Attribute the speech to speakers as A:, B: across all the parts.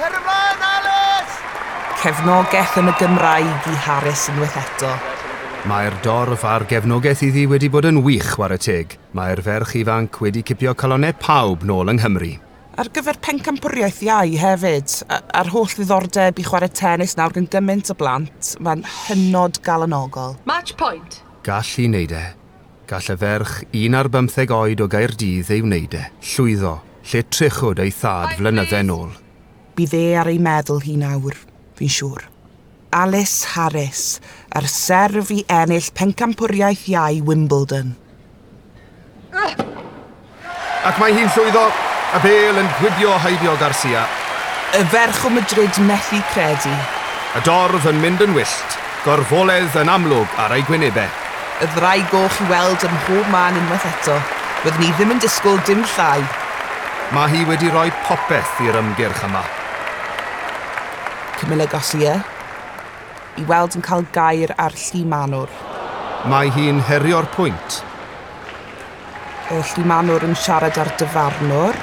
A: Cer ymlaen, Alice!
B: Cefnogaeth yn y Gymraeg i Harris unwaith eto.
C: Mae'r dorf a'r gefnogaeth iddi wedi bod yn wych war y teg. Mae'r ferch ifanc wedi cipio calonau pawb nôl yng Nghymru.
B: Ar gyfer pencampwriaeth iau hefyd, a'r holl ddiddordeb i chwarae tennis nawr gan gymaint o blant, mae'n hynod galonogol.
D: Match point.
C: Gall i wneud e. Gall y ferch un ar 15 oed o Gaerdydd ei wneud e. Llwyddo, lle trichwyd ei thad flynydde nôl
B: bydd e ar ei meddwl hi nawr, fi'n siŵr. Alice Harris, ar serf i ennill pencampwriaeth iau Wimbledon.
C: Ac mae hi'n llwyddo a bel yn gwidio Heidio Garcia.
B: Y ferch o Madrid methu credu.
C: Y dorf yn mynd yn wyllt, gorfoledd yn amlwg ar ei gwynebau.
B: Y ddrau goch i weld ym mhob man unwaith eto. Byddwn ni ddim yn disgwyl dim llai.
C: Mae hi wedi rhoi popeth i'r ymgyrch yma.
B: Camilla Gossier i weld yn cael gair ar Llimanwr.
C: Mae hi'n herio'r pwynt.
B: Y Llimanwr yn siarad ar dyfarnwr,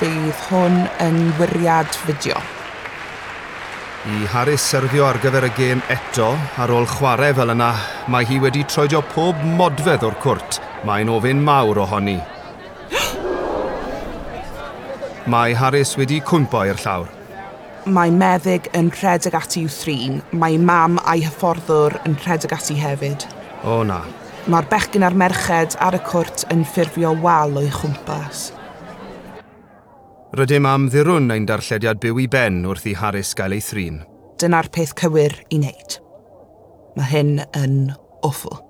B: bydd hwn yn wiriad fideo.
C: I Harris serfio ar gyfer y gêm eto, ar ôl chwarae fel yna, mae hi wedi troedio pob modfedd o'r cwrt. Mae'n ofyn mawr ohoni. mae Harris wedi cwmpo i'r llawr.
B: Mae meddyg yn rhedeg ati i'w thrin, mae mam a'i hyfforddwr yn rhedeg ati hefyd.
C: O oh, na.
B: Mae'r bechgyn a'r merched ar y cwrt yn ffurfio wal o'i chwmpas.
C: Rydym am ddirwn ein darllediad byw i ben wrth i Harris gael ei thrin.
B: Dyna'r peth cywir i wneud. Mae hyn yn awful.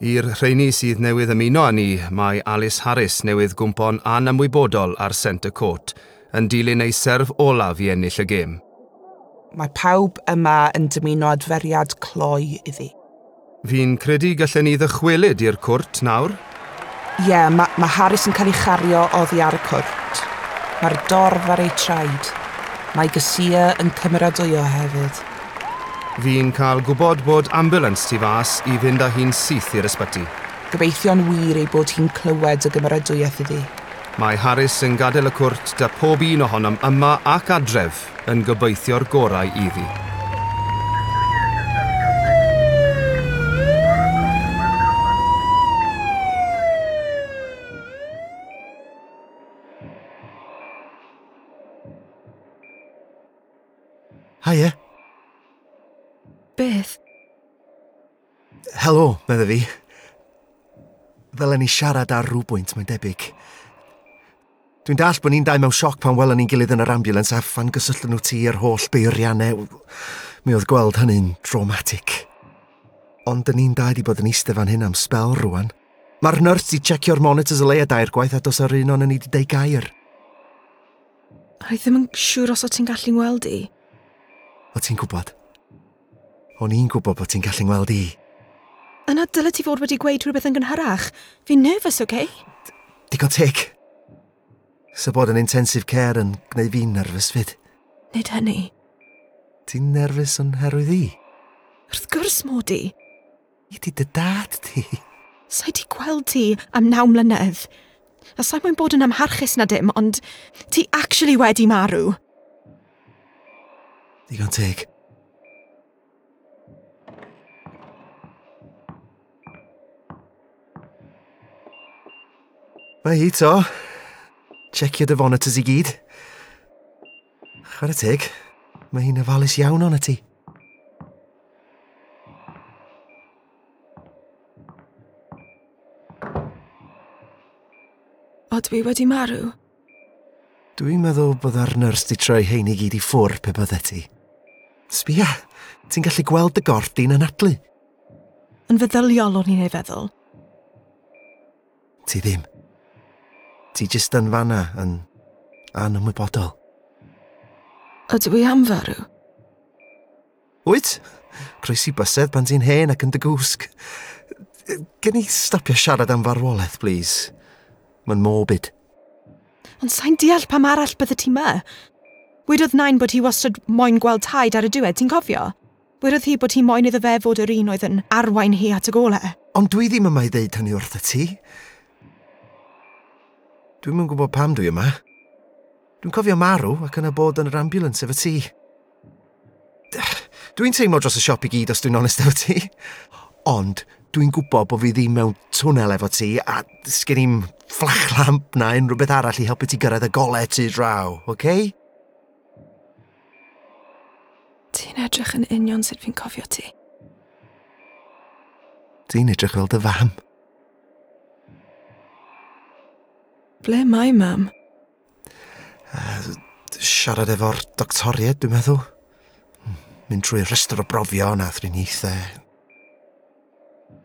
C: I'r rheini sydd newydd ymuno â ni, mae Alice Harris newydd gwmpo'n anymwybodol ar Centre Court – yn dilyn ei serf olaf i ennill y gêm.
B: Mae pawb yma yn dymuno adferiad cloi iddi.
C: Fi'n credu gallen ni ddychwelyd i'r cwrt nawr?
B: Ie, yeah, mae ma Harris yn cael ei chario oddi ar y cwrt. Mae'r dorf ar ei traed. Mae gysia yn cymeradwyo hefyd.
C: Fi'n cael gwybod bod ambulance tu fas i fynd â hi'n syth i'r ysbyty.
B: Gobeithio'n wir ei bod hi'n clywed y gymeradwyaeth iddi.
C: Mae Harris yn gadael y cwrt da pob un ohonom yma ac adref yn gobeithio'r gorau iddi.
A: Haie.
D: Beth?
A: Helo, medda fi. Ddylen ni siarad ar rhywbwynt, mae'n debyg. Dwi'n dall bod ni'n dau mewn sioc pan welon ni'n gilydd yn yr ambulans a phan gysylltyn nhw ti i'r holl beiriannau. Mi oedd gweld hynny'n dramatic. Ond dyn ni'n dau di bod yn eistedd fan hyn am spel rwan. Mae'r nyrs di checio'r monitors y leia dair gwaith a dos ar un o'n ni di deu gair.
D: Rhaid ddim yn siŵr os o ti'n gallu'n gweld i.
A: O ti'n gwybod? O'n i'n gwybod bod ti'n gallu'n gweld i.
D: Yna dylai ti fod wedi gweud rhywbeth yn gynharach. Fi'n nervous, oce? Okay?
A: Digon teg. Sa bod yn intensive care yn gwneud fi'n nerfus fyd.
D: Nid hynny.
A: Ti'n nerfus yn herwydd i?
D: Wrth gwrs mod i.
A: I di dy dad ti.
D: Sa'i di gweld ti am naw mlynedd. A sa'i mwyn bod yn amharchus na dim, ond ti actually wedi marw.
A: Digon teg. Mae hi to. Checio dy fonitors i gyd. Chwer y teg, mae hi'n ofalus iawn o'n ti.
D: O dwi wedi marw?
A: Dwi'n meddwl byddai'r nyrs di troi hein i gyd i ffwr pe bydde ti. Sbia, ti'n gallu gweld dy gorff di'n anadlu.
D: Yn feddyliol o'n i'n ei feddwl.
A: Ti ddim. Ti jyst yn fanna yn anymwybodol.
D: Ydw i am farw?
A: Wyt? Croes i bysedd pan ti'n hen ac yn dy gwsg. Gen i stopio siarad am farwolaeth, please. Mae'n morbid.
D: Ond sa'n deall pam arall bydde ti ma? Wedodd nain bod hi wastad moyn gweld taid ar y diwedd, ti'n cofio? Wedodd hi bod hi moyn iddo fe fod yr un oedd yn arwain hi at y golau.
A: Ond dwi ddim yma i ddeud hynny wrth y ti. Dwi'm yn gwybod pam dwi yma. Dwi'n cofio marw ac yna bod yn yr ambulance efo ti. Dwi'n teimlo dros y siop i gyd os dwi'n onest efo ti. Ond dwi'n gwybod bod fi ddim mewn twnel efo ti a sgen i'n fflach lamp na unrhyw beth arall i helpu ti gyrraedd y golau ti draw, oce? Okay?
D: Ti'n edrych yn union sut fi'n cofio ti.
A: Ti'n edrych fel dy fam.
D: Ble mae mam?
A: Uh, siarad efo'r doctoriad, dwi'n meddwl. Mynd trwy rhestr o brofion a thriniaethau.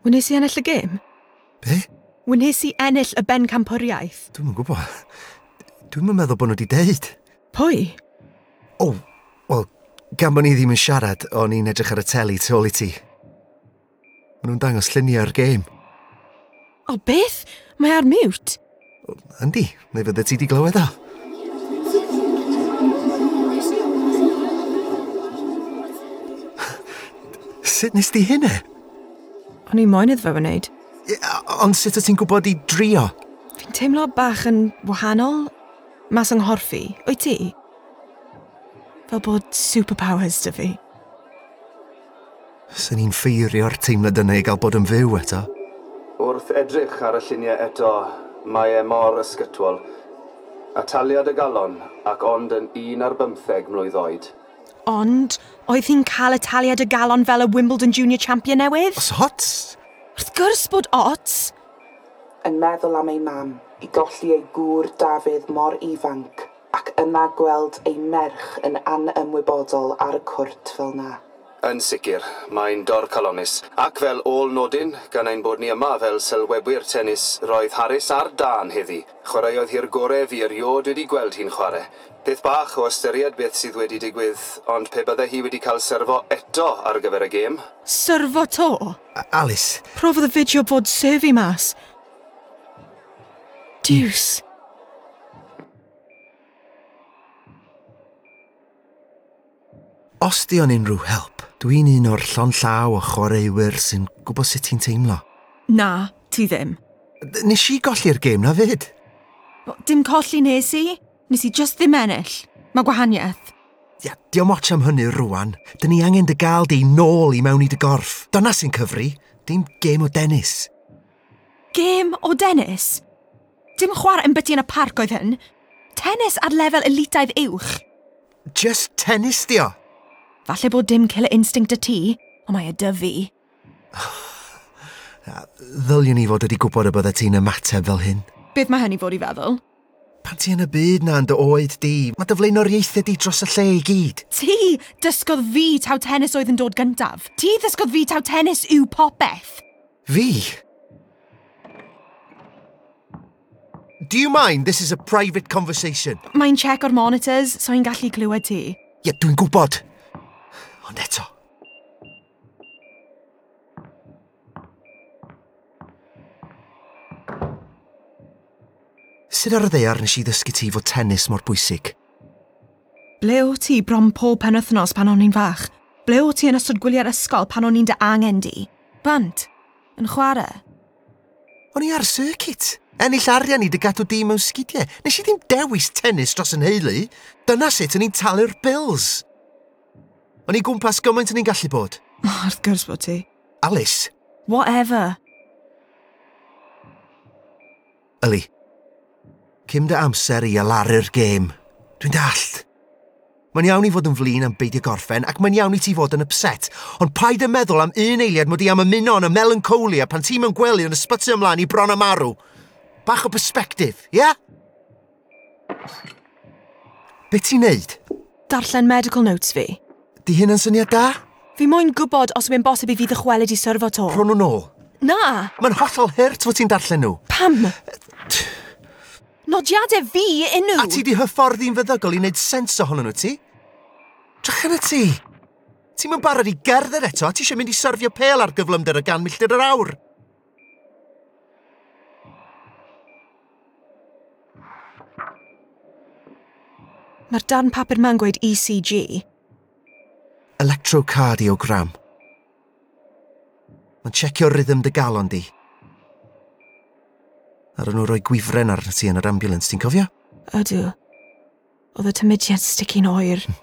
D: Wnes i ennill y gêm?
A: Be?
D: Wnes i ennill y ben camporiaeth.
A: Dwi'n gwybod. Dwi'n meddwl bod nhw wedi deud.
D: Pwy?
A: O, oh, wel, gan bod ni ddim yn siarad, o'n i'n edrych ar y teli tu ôl i ti. Maen nhw'n dangos lluniau ar gêm.
D: O beth? Mae ar mute?
A: Yndi, neu fydde ti di glywed o. Sut nes di hynny?
D: O'n i moyn iddo fe wneud.
A: Ond sut o ti'n gwybod i drio?
D: Fi'n teimlo bach yn wahanol. Mas yng nghorffi, o'i ti? Fel bod superpowers dy fi.
A: Swn i'n ffeirio'r teimlad yna i gael bod yn fyw eto.
C: Wrth edrych ar y lluniau eto, mae e mor ysgytwol. Ataliad y galon ac ond yn un ar bymtheg mlwydd oed.
D: Ond, oedd hi'n cael ataliad y galon fel y Wimbledon Junior Champion newydd?
A: Os hot?
D: Wrth gwrs bod hot!
B: Yn meddwl am ei mam, i golli ei gŵr Dafydd mor ifanc ac yna gweld ei merch yn anymwybodol ar y cwrt fel na.
C: Yn sicr, mae'n dor calonus, ac fel ôl nodyn, gan ein bod ni yma fel sylwebwyr tennis, roedd Harris ar dan heddi. Chwaraeodd hi'r gorau fi erioed wedi gweld hi'n chwarae. Peth bach o ystyried beth sydd wedi digwydd, ond pe bydde hi wedi cael serfo eto ar gyfer y gêm.
D: Serfo to?
A: A Alice.
D: Profodd y fideo bod serfi mas. Deuce.
A: Os di o'n unrhyw help, Dwi'n un o'r llon llaw o chwaraewyr sy'n gwybod sut ti'n teimlo.
D: Na, ti ddim.
A: Nes i golli'r gêm na fyd.
D: Dim colli nes i. Nes i just ddim ennill. Mae gwahaniaeth.
A: Ia, diolch moch am hynny rwan. Dyn ni angen dy gael di nôl i mewn i dy gorff. Dyna sy'n cyfri. Dim gêm o dennis.
D: Gêm o dennis? Dim chwarae yn byty yn y parc oedd hyn. Tennis ar lefel elitaidd uwch.
A: Just tennis, dio.
D: Falle bod dim killer instinct y ti, ond mae y dy fi.
A: Ddyliwn ni fod wedi gwybod y bydde ti'n ymateb fel hyn.
D: Beth mae hynny fod i feddwl?
A: Pan ti yn y byd na yn dy oed di, mae dyflaenoriaethau di dros y lle i gyd.
D: Ti dysgodd fi taw tennis oedd yn dod gyntaf. Ti ddysgodd fi taw tennis yw popeth.
A: Fi? Do you mind? This is a private conversation.
D: Mae'n check o'r monitors, so i'n gallu clywed ti.
A: Ie, yeah, dwi'n gwybod. Ond eto... Sut ar y ddeiar nes i ddysgu ti fod tennis mor bwysig?
D: Ble o ti bron pob penwthnos pan o'n i'n fach? Ble o ti yn ystod gwyliau'r ysgol pan o'n i'n dy angen di? Bant, yn chwarae.
A: O'n i ar circuit. Ennill arian i dy gadw di mewn sgidiau. Nes i ddim dewis tennis dros yn heulu. Dyna sut o'n i'n talu'r bills. O'n i gwmpas gymaint o'n i'n gallu bod.
D: Oh, wrth gwrs bod ti.
A: Alice.
D: Whatever.
A: Yli, cym dy amser i alaru'r gêm. Dwi'n dallt. Mae'n iawn i fod yn flin am beidio gorffen ac mae'n iawn i ti fod yn upset, ond paid yn meddwl am un eiliad mod i am ymuno yn y melancholia pan ti'n mewn gwely yn ysbyty ymlaen i bron am arw. Bach o perspektif, ie? Yeah? Be ti'n neud?
D: Darllen medical notes fi.
A: Di hyn yn syniad da?
D: Fi moyn gwybod os mae'n bosib i fi ddychwelyd i syrfo to.
A: Rhwn nhw nôl.
D: Na!
A: Mae'n hollol hurt fod ti'n darllen nhw.
D: Pam? Nodiadau fi unw!
A: A ti di hyfforddi'n feddygol i wneud sens ohonyn nhw ti? Drach yn y ti! Ti'n mynd barod i gerdded eto a ti eisiau mynd i syrfio pel ar gyflymder y gan milltir yr awr.
D: Mae'r darn papur ma'n gweud ECG,
A: electrocardiogram. Mae'n checio rhythm dy galon di. Ar nhw roi gwifren ar ti yn yr ambulance, ti'n cofio?
D: Ydw. Oedd y tymudiad sticin oer. Hmm.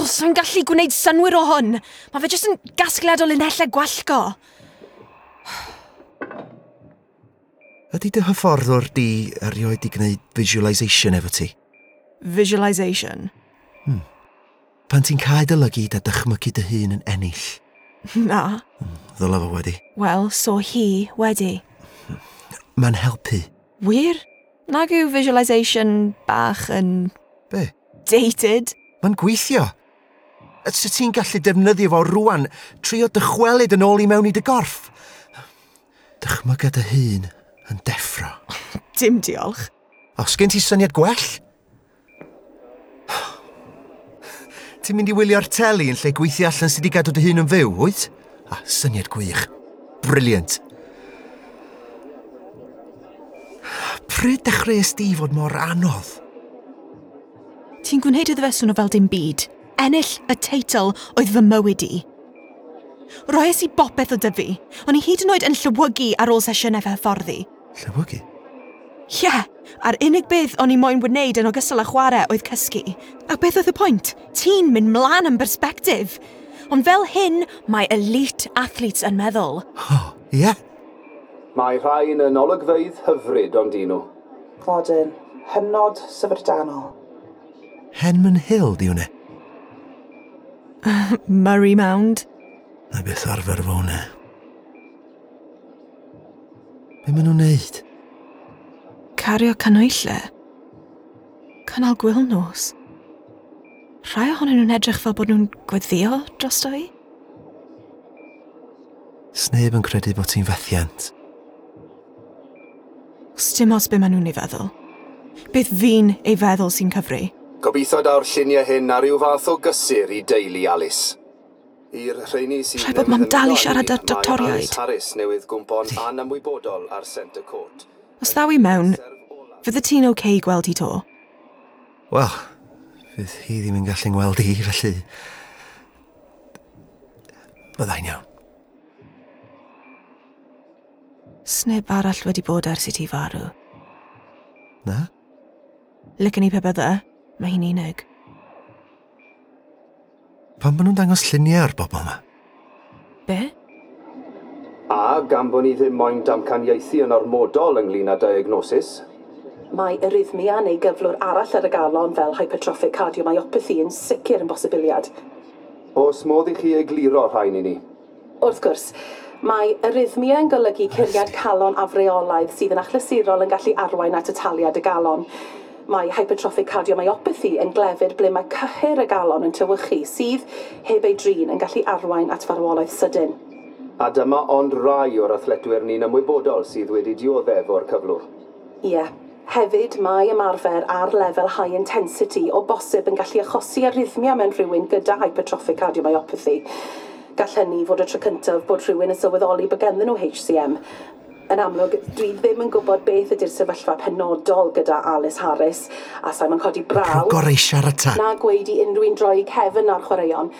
D: o, oh, so'n gallu gwneud synwyr o hwn. Mae fe jyst yn gasgliad o linellau gwallgo.
A: Ydy dy hyfforddwr di erioed i gwneud visualisation efo ti?
D: Visualisation?
A: Hmm pan ti'n cael dy lygyd a dychmygu dy hun yn ennill.
D: Na.
A: Hmm, Ddyla fo wedi.
D: Wel, so hi wedi.
A: Mae'n helpu.
D: Wir? Nag yw visualisation bach yn...
A: Be?
D: Dated.
A: Mae'n gweithio. Sut ti'n gallu defnyddio fo rwan, trio dychwelyd yn ôl i mewn i dy gorff? Dychmyga dy hun yn deffro.
D: Dim diolch.
A: Os gen ti syniad gwell? Ti'n mynd i wylio'r teli yn lle gweithio allan sydd wedi gadw dy hun yn fyw, wyt? A syniad gwych. Briliant. Pryd dechreuais di fod mor anodd?
D: Ti'n gwneud iddo fe swno fel dim byd. Ennill y teitl oedd fy mywyd i. Roes i bopeth o dyfu. O'n i hyd yn oed yn llywygu ar ôl sesiynau fe hyfforddi.
A: Llywygu?
D: Ie. Yeah a'r unig beth o'n i moyn wneud yn ogystal â chwarae oedd cysgu. A beth oedd y pwynt? Ti'n mynd mlaen yn bersbectif. Ond fel hyn, mae elite athletes yn meddwl.
A: Oh, ie. Yeah.
C: Mae rhain yn olygfeidd hyfryd ond un nhw.
B: Clodyn, hynod syfrdanol.
A: Henman Hill, di hwnna.
D: Murray Mound.
A: Na beth arfer fo hwnna. Be maen nhw'n neud?
D: cario canwylle. Cynnal gwyl nos. Rhai ohonyn nhw'n edrych fel bod nhw'n gweddio dros i?
A: Sneb yn credu bod ti'n fethiant.
D: Os dim os be maen nhw'n ei feddwl. Beth fi'n ei feddwl sy'n cyfri.
C: Gobeithio daw'r lluniau hyn ar ryw fath o gysur i deulu Alice. I'r rheini sy'n...
D: Rhaid bod mam dal i siarad â'r doctoriaid.
C: Alice Harris newydd gwmpo'n anymwybodol ar Centre Court.
D: Os ddaw i mewn, fydde ti'n oce okay gweld hi to?
A: Wel, fydd hi ddim yn gallu'n gweld i, felly... Byddai'n iawn.
D: Sneb arall wedi bod ers i ti farw.
A: Na?
D: Lycan i pe bydde, mae hi'n unig.
A: Pan maen nhw'n dangos lluniau ar bobl yma?
D: Be?
C: A gan bod ni ddim moyn damcaniaethu yn ormodol ynglyn â diagnosis,
E: Mae arrhythmia neu gyflwr arall ar y galon fel hypertrophic cardiomyopathy yn sicr yn bosibiliad.
C: Os modd i chi egluro rhain i ni?
E: Wrth gwrs, mae arrhythmia yn golygu curiad calon afreolaidd sydd yn achlysurol yn gallu arwain at y taliad y galon. Mae hypertrophic cardiomyopathy yn glefyd ble mae cyhyr y galon yn tywychu sydd, heb ei drin, yn gallu arwain at farwolaeth sydyn
C: a dyma ond rai o'r athletwyr ni'n ymwybodol sydd wedi dioddef o'r cyflwr.
E: Ie, yeah. Hefyd, mae ymarfer ar lefel high intensity o bosib yn gallu achosi arrhythmia mewn rhywun gyda hypertrophic cardiomyopathy. Gall hynny fod y tro cyntaf bod rhywun yn sylweddoli bod ganddyn nhw HCM. Yn amlwg, dwi ddim yn gwybod beth ydy'r sefyllfa penodol gyda Alice Harris, a sa'n ma'n codi braw...
A: Rhagor eisiau ar ta.
E: ...na gweud i unrhyw'n droi cefn ar chwaraeon,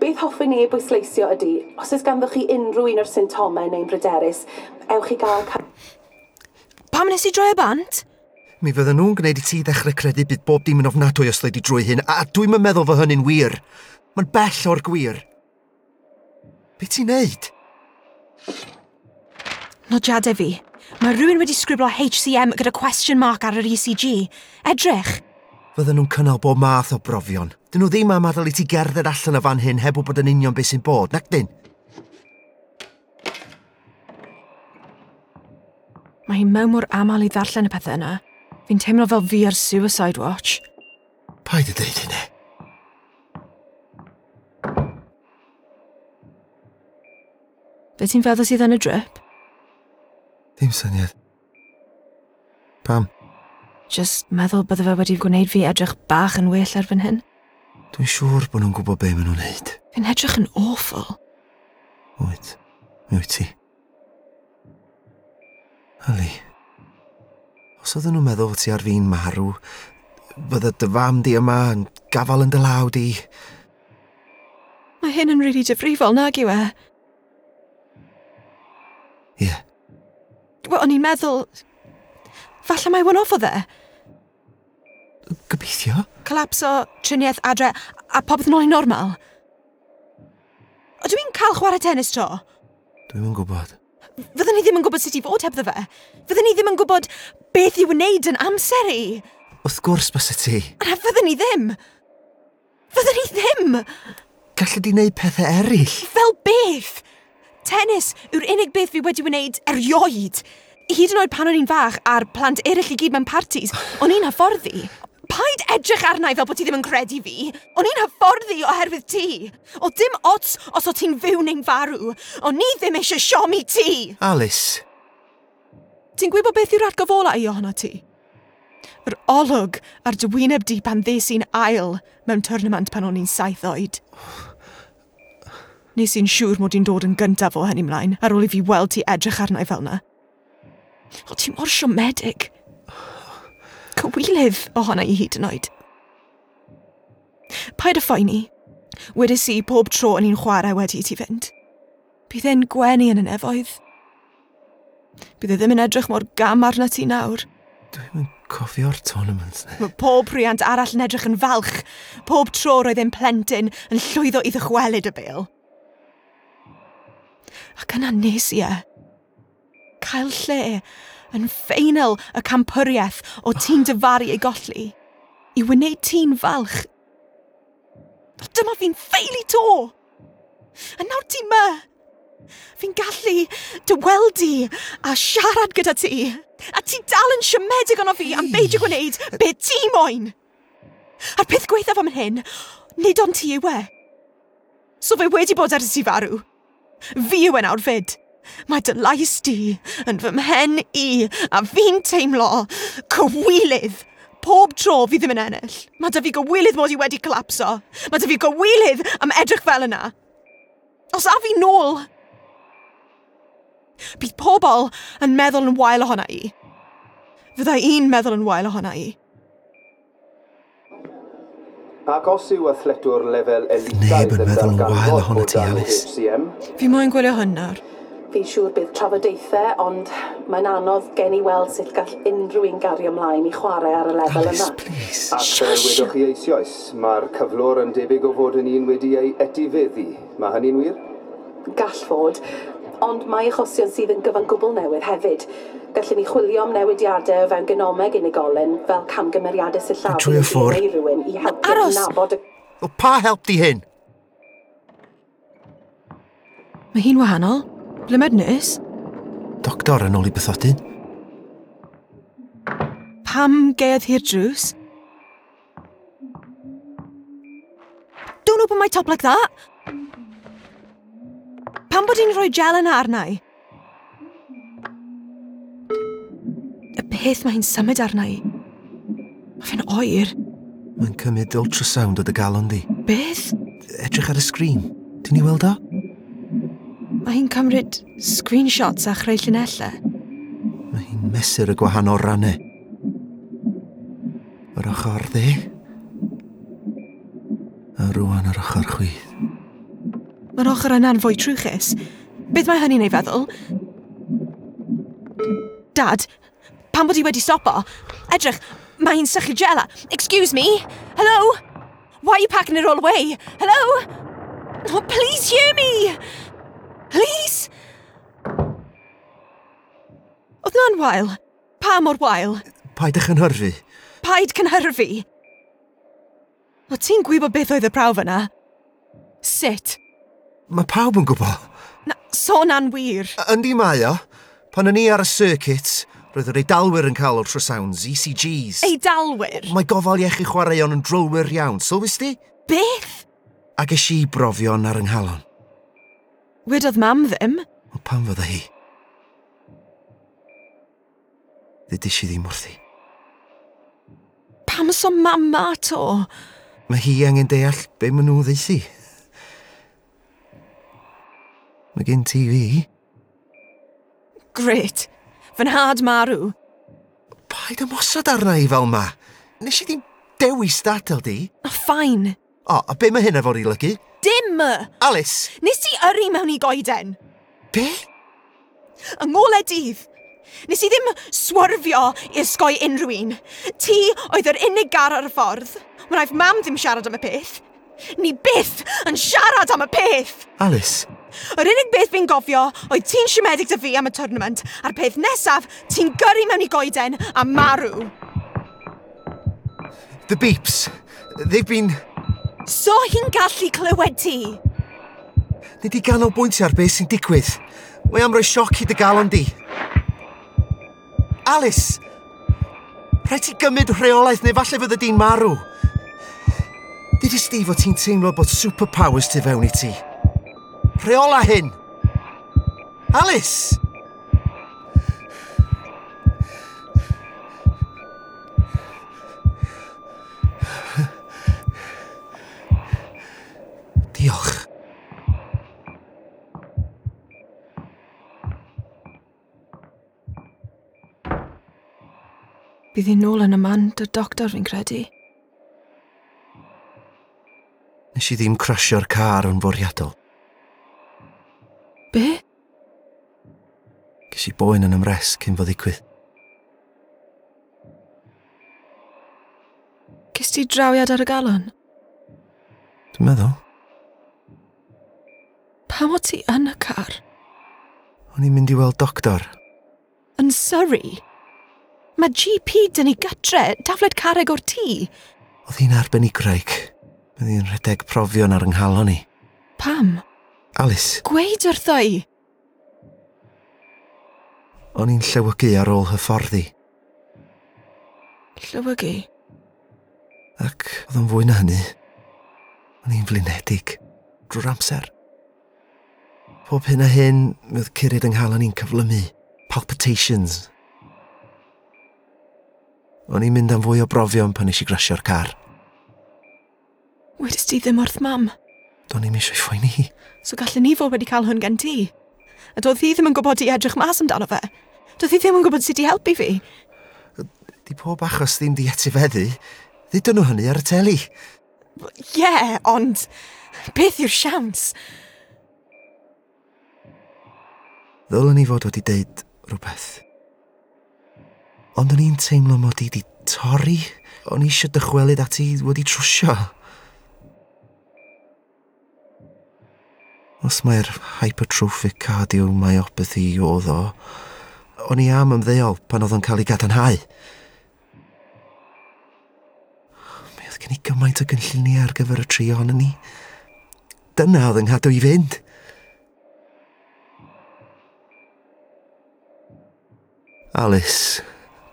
E: Beth hoffwn i bwysleisio ydy, os oes ganddo chi unrhyw un o'r symptomau neu'n bryderus, ewch i gael...
D: Pam nes i droi y bant?
A: Mi fydden nhw'n gwneud i ti ddechrau credu bydd bob dim yn ofnadwy os leid i drwy hyn, a dwi'm yn meddwl fy hynny'n wir. Mae'n bell o'r gwir. Be ti'n neud?
D: Nodiadau fi. Mae rhywun wedi sgriblo HCM gyda question mark ar yr ECG. Edrych!
A: Fydden nhw'n cynnal bob math o brofion. Dyn nhw ddim am adael i ti gerdded allan o fan hyn heb bod yn union beth sy'n bod, nac dyn?
D: Mae hi mewn mor aml i ddarllen y pethau yna. Fi'n teimlo fel fi ar Suicide Watch.
A: Paid y deud hynny.
D: Be ti'n feddwl sydd yn y drip?
A: Dim syniad. Pam?
D: Just meddwl bydde fe wedi gwneud fi edrych bach yn well erbyn hyn.
A: Dwi'n siŵr bod nhw'n gwybod be maen nhw'n neud.
D: Fi'n edrych yn awful.
A: Wyt. Mi wyt ti. Ali, os oedden nhw'n meddwl ti ar fi'n marw, bydde dy fam di yma yn gafal yn dy law di.
D: Mae hyn yn rili really difrifol, nag yw e?
A: Ie. Yeah.
D: Wel, o'n i'n meddwl, Falle mae one off o dde.
A: Gobeithio?
D: Colaps o triniaeth adre a popeth nôl i normal. Ydw i'n cael chwarae tennis tro?
A: Dwi'n yn gwybod.
D: Fyddwn ni ddim yn gwybod sut i fod hebddo fe. Fyddwn ni ddim yn gwybod beth i wneud yn amser i.
A: Wrth gwrs bys y ti.
D: A fyddwn ni ddim. Fyddwn ni ddim.
A: Gallu di wneud pethau eraill.
D: Fel beth? Tennis yw'r unig beth fi wedi wneud erioed hyd yn oed pan o'n i'n fach a'r plant eraill i gyd mewn parties, o'n i'n hyfforddi. Paid edrych arna i fel bod ti ddim yn credu fi. O'n i'n hyfforddi oherwydd ti. O dim ots os o ti'n fyw neu'n farw. O'n i ddim eisiau siomi ti.
A: Alice.
D: Ti'n gwybod beth yw'r atgofola i ohono ti? Yr olwg a'r dywyneb di pan ddes i'n ail mewn tournament pan o'n i'n saith oed. Nes i'n siŵr mod i'n dod yn gyntaf o hynny mlaen ar ôl i fi weld ti edrych arna i fel na. O, ti mor siomedig. Cywilydd ohona i hyd yn oed. Paid y ffoeni. Wedys i pob tro yn i'n chwarae wedi i ti fynd. Bydd e'n gwenu yn y nefoedd. Bydd e ddim yn edrych mor gam arna ti nawr.
A: Dwi'n yn cofio'r tournament.
D: Mae pob rhiant arall yn edrych yn falch. Pob tro roedd e'n plentyn yn llwyddo i ddychwelyd y bêl. Ac yna nes i e cael lle yn ffeinal y campyriaeth o ti'n dyfaru ei golli i wneud ti'n falch. Dyma fi'n ffeili to! A nawr ti ma! Fi'n gallu dy weld a siarad gyda ti. A ti dal yn siomedig ono fi am beidio gwneud be ti moyn. A'r peth gweithaf am hyn, nid ond ti yw e. So fe wedi bod ers ti farw. Fi yw e nawr fyd. Mae dy lais di yn fy mhen i a fi'n teimlo cywilydd. Pob tro fi ddim yn ennill. Mae dy fi gywilydd mod i wedi colapso. Mae dy fi gywilydd am edrych fel yna. Os a fi nôl, bydd pobl yn meddwl yn wael ohona i. Fyddai un meddwl yn wael ohona i.
C: Ac os yw athletwr lefel elitaidd
A: yn meddwl yn wael ohono ti, Alice.
D: Fi moyn gwylio hynnar
E: fi'n siŵr bydd trafodaethau, ond mae'n anodd gen i weld sut gall unrhyw un gario ymlaen i chwarae ar y lefel
A: Alice,
E: yna.
A: please.
C: Ac uh, wedwch chi eisoes, mae'r cyflwr yn debyg o fod yn un wedi ei etifeddu. Mae hynny'n wir?
E: Gall fod, ond mae achosion sydd yn gyfan gwbl newydd hefyd. Gallwn ni chwilio am newidiadau o fewn genomeg unigolyn fel camgymeriadau sillaf
A: Trwy y ffwr.
E: i rywun i helpu
D: Aros!
E: nabod y...
A: O, pa help di hyn?
D: Mae hi'n wahanol. Ble mednus?
A: Doctor yn ôl i bythodyn.
D: Pam geodd hi'r drws? Don't open my top like that! Pam bod hi'n rhoi gel yn arnau? Y peth mae hi'n symud arnau. Mae fe'n oer.
A: Mae'n cymryd ultrasound o dy galon di.
D: Beth?
A: Edrych ar y sgrin. Dyn ni weld o?
D: Mae hi'n cymryd screenshots a chreu llunellau.
A: Mae hi'n mesur y gwahanol rannau. Yr ochr dde. A rwan yr ochr chwydd.
D: Mae'r ochr yna'n fwy trwchus. Beth mae hynny'n ei feddwl? Dad, pan bod hi wedi stopo, edrych, mae hi'n sychu gela. Excuse me? Hello? Why are you packing it all away? Hello? Oh, please hear me! Please! Oedd na'n wael? Pa mor wael?
A: Paid eich anhyrfu.
D: Paid cynhyrfu? O ti'n gwybod beth oedd y prawf yna? Sut?
A: Mae pawb yn gwybod.
D: Na, sôn so wir.
A: Yndi mae o. Pan o'n i ar y circuit, roedd yr eidalwyr yn cael o'r trosowns, ECGs.
D: Eidalwyr?
A: Mae gofal iechyd chwaraeon yn drylwyr iawn, sylwys ti?
D: Beth?
A: Ac eisiau i brofion ar ynghalon.
D: Wedodd mam ddim.
A: O pan fydda hi? Ddydys i ddim wrthi.
D: Pam so mam ma to?
A: Mae hi angen deall be maen nhw ddeithi. Mae gen ti fi.
D: Gret. Fy nhad marw.
A: Paid ymosod arna i fel ma. Nes i ddim dewis dadael di.
D: O, ffain.
A: O, a be mae hyn efo'r i lygu?
D: Dim!
A: Alice!
D: Nes ti yrru mewn i goeden?
A: Be?
D: Yng ngolau dydd, nes i ddim swerfio i ysgoi unrhyw un. Ti oedd yr unig gar ar y ffordd. Wnaeth mam ddim siarad am y peth. Ni byth yn siarad am y peth!
A: Alice!
D: Yr unig beth fi'n gofio oedd ti'n siomedig dy fi am y tournament a'r peth nesaf ti'n gyrru mewn i goeden a marw.
A: The beeps. They've been...
D: So hi'n gallu clywed ti?
A: Ni di ganolbwyntio ar beth sy'n digwydd. Mae am roi sioc i dy galon di. Alice! Rhaid ti gymryd rheolaeth neu falle fydde di'n marw. Nid i Steve o ti'n teimlo bod superpowers tu fewn i ti. Rheola hyn! Alice! Diolch.
D: Bydd hi'n nôl yn y man dy doctor fi'n credu.
A: Nes i ddim crysio'r car yn fwriadol.
D: Be?
A: Ges i boen yn ymres cyn fo ddigwydd.
D: Ges ti drawiad ar y galon?
A: Dwi'n meddwl.
D: Pam o ti yn y car?
A: O'n i'n mynd i weld doctor.
D: Yn Surrey? Mae GP dyn ni gytre, dafled carreg o'r tŷ.
A: Oedd hi'n arbennig graig. Bydd hi'n rhedeg profion ar ynghalon ni.
D: Pam?
A: Alice.
D: Gweud wrtho i.
A: O'n i'n llewygu ar ôl hyfforddi.
D: Llywygu?
A: Ac oedd o'n fwy na hynny. O'n i'n flinedig drwy'r amser. Pob hyn a hyn, mi oedd curid yng nghalon i'n cyflymu. Palpitations. O'n i'n mynd am fwy o brofion pan eisiau grasio'r car.
D: Wedys ti ddim wrth mam?
A: Do'n i'n eisiau ffoi ni.
D: So gallen ni fod wedi cael hwn gen ti? A doedd hi ddim yn gwybod i edrych mas amdano fe. Doedd hi ddim yn gwybod sut i helpu fi.
A: Di pob achos ddim di etifeddu. Ddidon nhw hynny ar y teli.
D: Ie, yeah, ond beth yw'r siawns?
A: Ddylwn ni fod wedi deud rhywbeth. Ond o'n i'n teimlo mod i wedi torri. O'n i eisiau dychwelyd ati wedi trwsio. Os mae'r hypertrophic cardiomyopathy oedd o, o'n i am ymddeol pan oedd o'n cael ei gadarnhau. Mi oedd gen i gymaint o gynlluniau ar gyfer y tri ohono ni. Dyna oedd yng nghadw i fynd. Alice,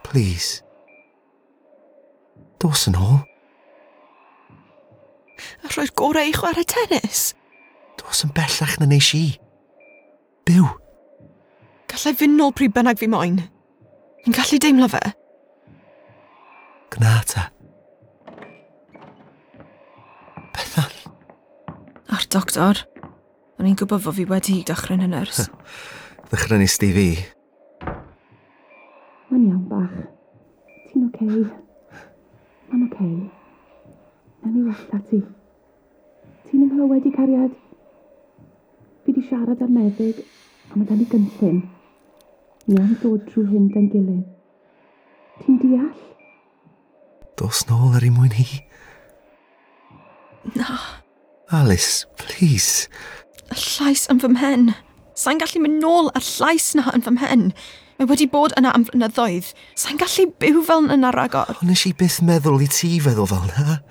A: please. Dos yn ôl.
D: A rhoi'r gorau i chwarae tennis.
A: Dos yn bellach na neis i. Byw.
D: Gallai fynd nôl pryd bynnag fi moyn. Fi'n gallu deimlo fe.
A: Gna ta. Bethan.
D: A'r doctor. O'n i'n gwybod fod fi wedi dechrau'n y nyrs.
A: Ddechrau
E: nes di fi. wedi cariad. Fi wedi siarad ar meddyg, a mae gen i gynllun. Ni am dod drwy hyn dan gilydd. Ti'n deall?
A: Dos nôl ar ei mwyn hi.
D: Na.
A: Alice, please.
D: Y llais yn fy mhen. Sa'n gallu mynd nôl y llais na yn fy mhen. Mae wedi bod yna am flynyddoedd. Sa'n gallu byw fel yna ragor.
A: Ond nes i byth meddwl i ti feddwl fel yna.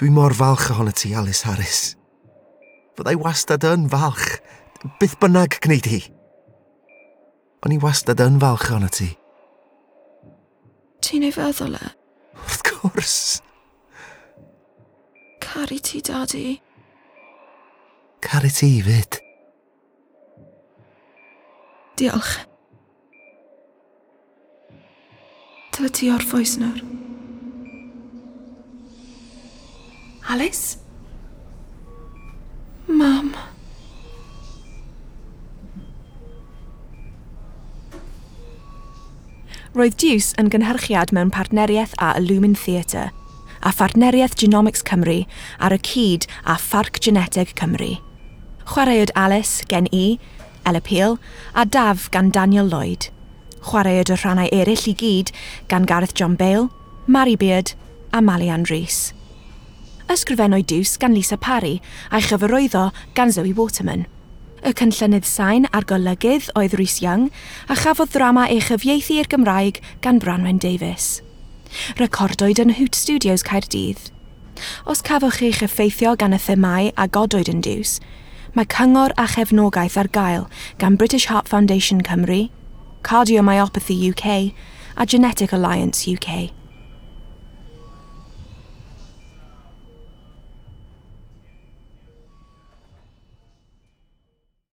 A: Dwi mor falch ohono ti, Alice Harris. Fyddai wastad yn falch, byth bynnag gwneud hi. O'n i wastad yn falch ohono ti.
D: Ti'n ei feddwl e?
A: Wrth gwrs.
D: Caru ti, dadi.
A: Caru ti fyd.
D: Diolch. Dyna ti o'r ffwys nawr. Alice? Mam. Roedd Deuce yn gynhyrchiad mewn partneriaeth â Illumin Theatre a Phartneriaeth Genomics Cymru ar y cyd a Pharc Geneteg Cymru. Chwaraewyd Alice gen i, Ella Peel, a Daf gan Daniel Lloyd. Chwaraeod y rhannau eraill i gyd gan Gareth John Bale, Mary Beard a Malian Rees ysgrifennwyd Dws gan Lisa Parry a'i chyfarwyddo gan Zoe Waterman. Y cynllunydd sain a'r golygydd oedd Rhys Young a chafodd ddrama ei chyfieithu i'r Gymraeg gan Branwen Davies. Recordwyd yn Hoot Studios Caerdydd. Os cafwch chi'ch effeithio gan y themau a godwyd yn diws, mae cyngor a chefnogaeth ar gael gan British Heart Foundation Cymru, Cardiomyopathy UK a Genetic Alliance UK.